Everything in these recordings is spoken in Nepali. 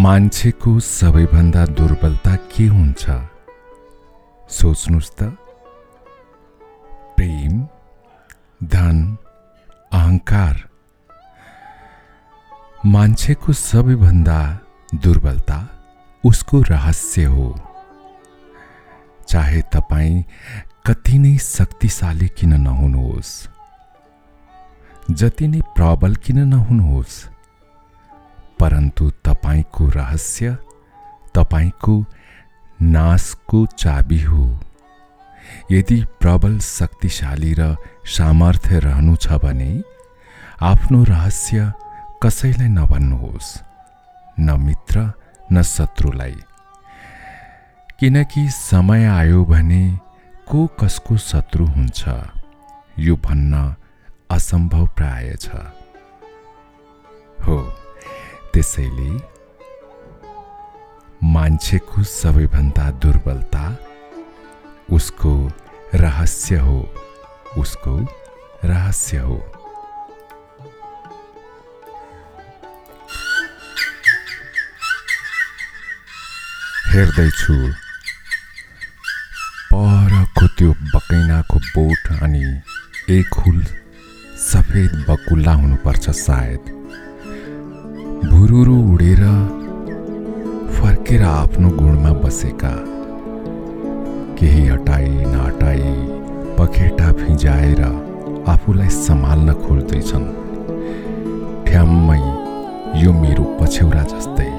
मान्छेको सबैभन्दा दुर्बलता के हुन्छ? सोच्नुहोस् त। प्रेम धन अहङ्कार मान्छेको सबैभन्दा दुर्बलता उसको रहस्य हो। चाहे तपाईँ कति नै शक्तिशाली किन नहुनुहोस् जति नै प्रबल किन नहुनुहोस् परन्तु तपाईँको रहस्य तपाईँको नाशको चाबी हो। यदि प्रबल शक्तिशाली र सामर्थ्य रहनु छ भने आफ्नो रहस्य कसैलाई नभन्नुहोस् न मित्र न शत्रुलाई। किनकि समय आयो भने को कसको शत्रु हुन्छ यो भन्न असम्भव प्राय छ। हो। त्यसैले मान्छेको सबैभन्दा दुर्बलता उसको रहस्य हो। उसको रहस्य हो। हेर्दैछु। परको त्यो बकैनाको बोट अनि एक हुल सफेद बकुल्ला हुनुपर्छ सायद। भुरुरु उडेर फर्केर आफ्नो गुणमा बसेका केही हटाई नहटाई पखेटा फिजाएर आफूलाई सम्हाल्न खोज्दैछन्। ठ्याम्मै यो मेरो पछ्यौरा जस्तै।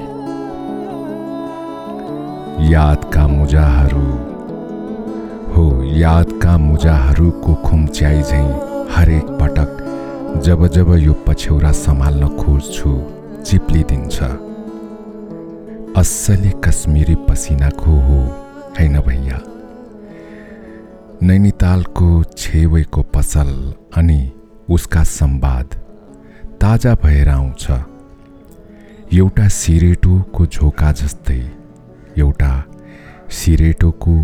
यादका मुजाहरू हो यादका मुजाहरूको खुम्च्याइ झैँ हरेक पटक जब जब यो पछ्यौरा सम्हाल्न खोज्छु। चिप्लिदिन्छ। असली कश्मिरी पसिनाको हो होइन भैया। नैनितालको छेवैको पसल अनि उसका संवाद ताजा भएर आउँछ। एउटा सिरेटोको झोका जस्तै एउटा सिरेटोको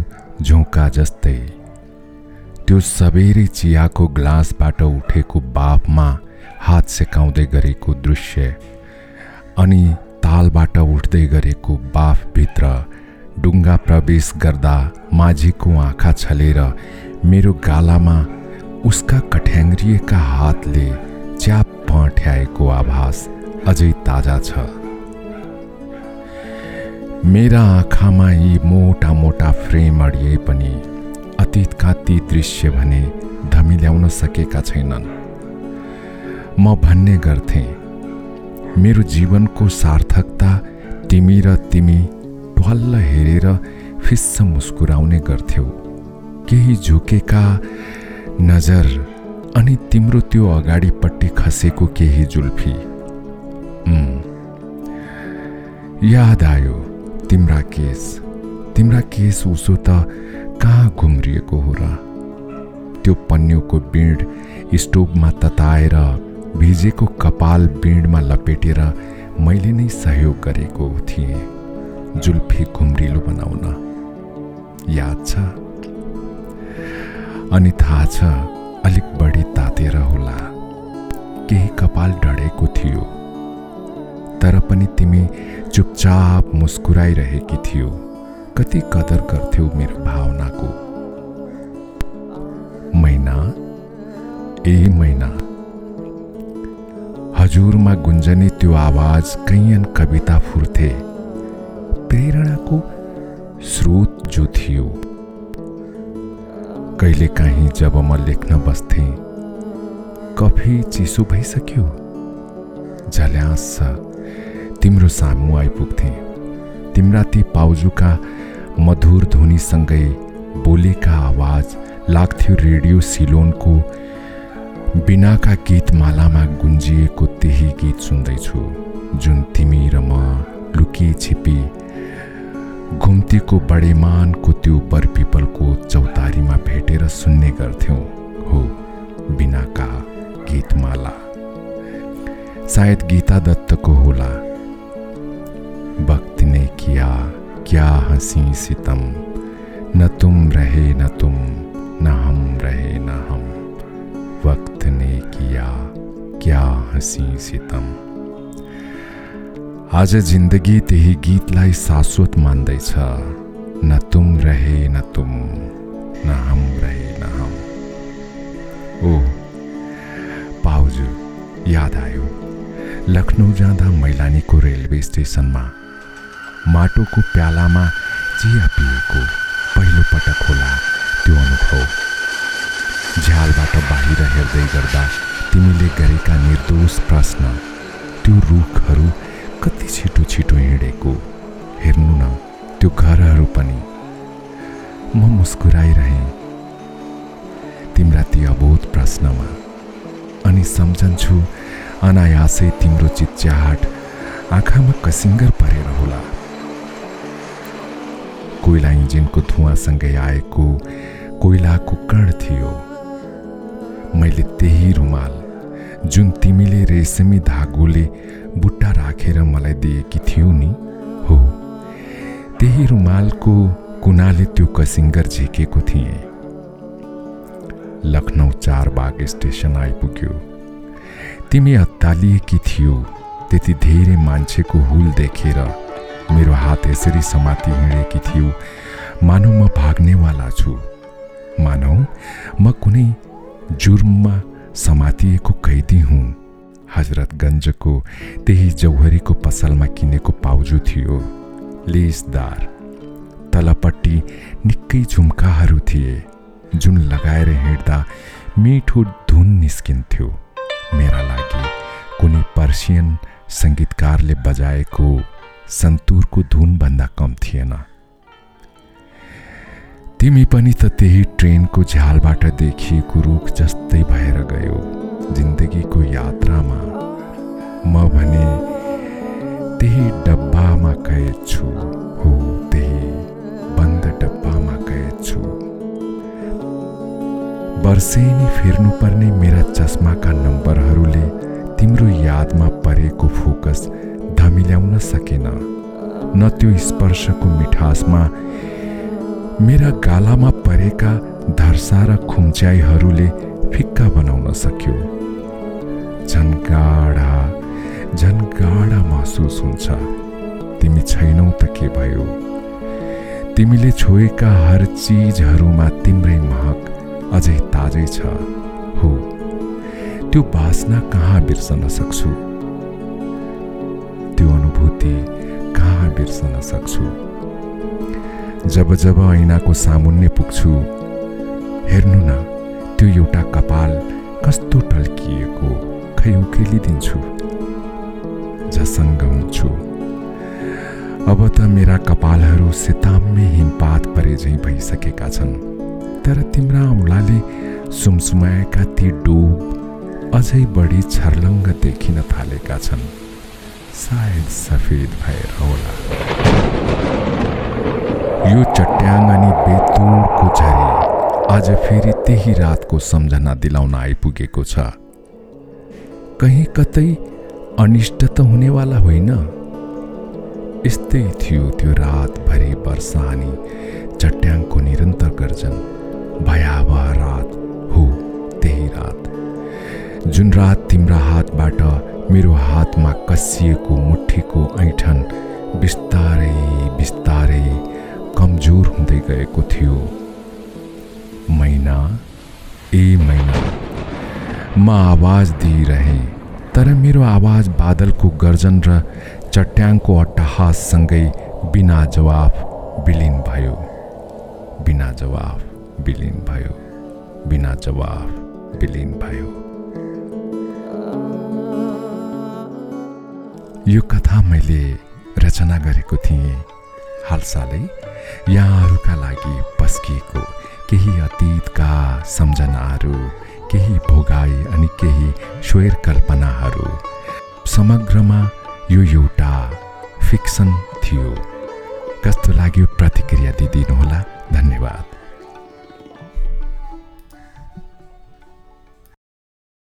झोका जस्तै। त्यो सबेरै चियाको ग्लासबाट उठेको बाफमा हात सेकाउँदै गरेको दृश्य अनि तालबाट उठ्दै गरेको बाफभित्र डुङ्गा प्रवेश गर्दा माझीको आँखा छलेर मेरो गालामा उसका कठ्याङ्ग्रिएका हातले च्याप ठ्याएको आभास अझै ताजा छ। मेरा आँखामा यी मोटा मोटा फ्रेम अडिए पनि अतीतका ती दृश्य भने धमिल्याउन सकेका छैनन्। म भन्ने गर्थे मेरो जीवनको सार्थकता तिमी र तिमी ट्वाल्ल हेरेर फिस्स मुस्कुराउने गर्थ्यौ। केही झुकेका नजर अनि तिम्रो त्यो अगाडिपट्टि खसेको केही जुल्फी। याद आयो तिम्रा केस। तिम्रा केस उसो त कहाँ घुम्रिएको हो र? त्यो पन्युको बिँड स्टोभमा तताएर भिजेको कपाल बिँडमा लपेटेर मैले नै सहयोग गरेको थिएँ। जुल्फी घुम्रिलो बनाउन। याद छ? अनि थाहा छ अलिक बढी तातेर होला। केही कपाल डढेको थियो। तर पनि तिमी चुपचाप मुस्कुराइरहेकी थियो। कति कदर गर्थ्यौ मेरो भावनाको। मैना ए मैना हजुरमा गुन्जने त्यो आवाज कैयन कविता फुर्थे। प्रेरणाको स्रोत जो थियो। कहिलेकाहीँ जब म लेख्न बस्थेँ कफी चिसो भइसक्यो। झल्यास तिम्रो सामु आइपुग्थे। तिम्रा ती पाउजुका मधुर ध्वनिसँगै बोलेका आवाज लाग्थ्यो रेडियो सिलोनको बिनाका गीतमालामा गुन्जिएको त्यही गीत सुन्दैछु जुन तिमी र म लुकी छिपी घुम्तीको बडेमानको त्यो बरपिपलको चौतारीमा भेटेर सुन्ने गर्थ्यौँ हो बिनाका गीतमाला। सायद गीता दत्तको होला। वक्त ने किया क्या हंसी सितम न तुम रहे न तुम न हम रहे न हम। वक्त हंसी सितम। आज जिन्दगी त्यही गीतलाई शाश्वत मान्दैछ। न तुम रहे न तुम न हम रहे न हम। ओ पाउजू याद आयो। लखनऊ जाँदा मैलानीको रेलवे स्टेसनमा माटोको प्यालामा चिया पिएको पहिलो पटक होला त्यो अनुभव। झ्यालबाट बाहिर हेर्दै गर्दा तिमीले गरेका निर्दोष प्रश्न त्यो रुखहरू कति छिटो छिटो हिँडेको हेर्नु न त्यो घरहरू पनि। म मुस्कुराइरहेँ। तिम्रा ती अबोध प्रश्नमा अनि सम्झन्छु अनायासै तिम्रो चिच्याहाट आँखामा कसिङ्गर परेर होला। कोइला इन्जिनको धुवासँगै आएको कोइलाको कण थियो। मैले त्यही रुमाल जुन तिमीले रेशमी धागोले बुट्टा राखेर मलाई दिएकी थियौ नि? हो। त्यही रुमालको कुनाले त्यो कसिङ्गर झिकेको थिएँ। लखनऊ चारबाग स्टेसन आइपुग्यो। तिमी अत्तालिएकी थियौ। त्यति धेरै मान्छेको हुल देखेर मेरो हात यसरी समाति हिँडेकी थियौ। मानौ म भाग्नेवाला छु। मानौ म कुनै जुर्ममा समातिएको कैदी हुँ। हजरतगञ्जको त्यही जौहरीको पसलमा किनेको पाउजु थियो। लेसदार तलपट्टि निकै झुम्काहरू थिए जुन लगाएर हिँड्दा मिठो धुन निस्किन्थ्यो। मेरा लागि कुनै पर्सियन सङ्गीतकारले बजाएको सन्तुरको धुनभन्दा कम थिएन। तिमी पनि त त्यही ट्रेनको झ्यालबाट देखिएको रुख जस्तै भएर गयो जिन्दगीको यात्रामा। म भने त्यही डब्बामा कैद छु हो त्यही बन्द डब्बामा कैद छु वर्षेनी फेर्नुपर्ने मेरा चस्माका नम्बरहरूले तिम्रो यादमा परेको फोकस धमिल्याउन सकेन। न त्यो स्पर्शको मिठासमा मेरा गालामा परेका धर्सा र खुम्च्याइहरूले फिक्का बनाउन सक्यो। झन् गाढा झन् गाढा महसुस हुन्छ। तिमी छैनौ त के भयो? तिमीले छोएका हर चिजहरूमा तिम्रै महक अझै ताजै छ। हो त्यो बासना कहाँ बिर्सन सक्छु? त्यो अनुभूति कहाँ बिर्सन सक्छु? जब जब ऐनाको सामुन्ने पुग्छु हेर्नु न त्यो एउटा कपाल कस्तो टल्किएको खै उकेलिदिन्छु झसङ्ग हुन्छु। अब त मेरा कपालहरू सेताम्मे हिमपात परे झैँ भइसकेका छन् तर तिम्रा औँलाले सुमसुमाएका ती डोब अझै बढी छर्लङ्ग देखिन थालेका छन्। सायद सफेद भएर होला। यो चट्याङ अनि बेतुडको झरी आज फेरि त्यही रातको सम्झना दिलाउन आइपुगेको छ। कहीँ कतै अनिष्ट त हुनेवाला होइन। यस्तै थियो त्यो रातभरि वर्षा अनि चट्याङको निरन्तर गर्जन। भयावह रात हो त्यही रात। जुन रात तिम्रा हातबाट मेरो हातमा कसिएको मुठीको ऐठन ए मैना म आवाज दिइरहेँ तर मेरो आवाज बादलको गर्जन र चट्याङको अट्टहाससँगै बिना जवाफ विलिन भयो। बिना जवाफ विलिन भयो। बिना जवाफ विलिन भयो। यो कथा मैले रचना गरेको थिएँ। हालसालै यहाँहरूका लागि पस्किएको केही अतीतका सम्झनाहरू केही भोगाई अनि केही स्वेर कल्पनाहरू समग्रमा यो एउटा फिक्सन थियो। कस्तो लाग्यो प्रतिक्रिया दिइदिनुहोला? धन्यवाद।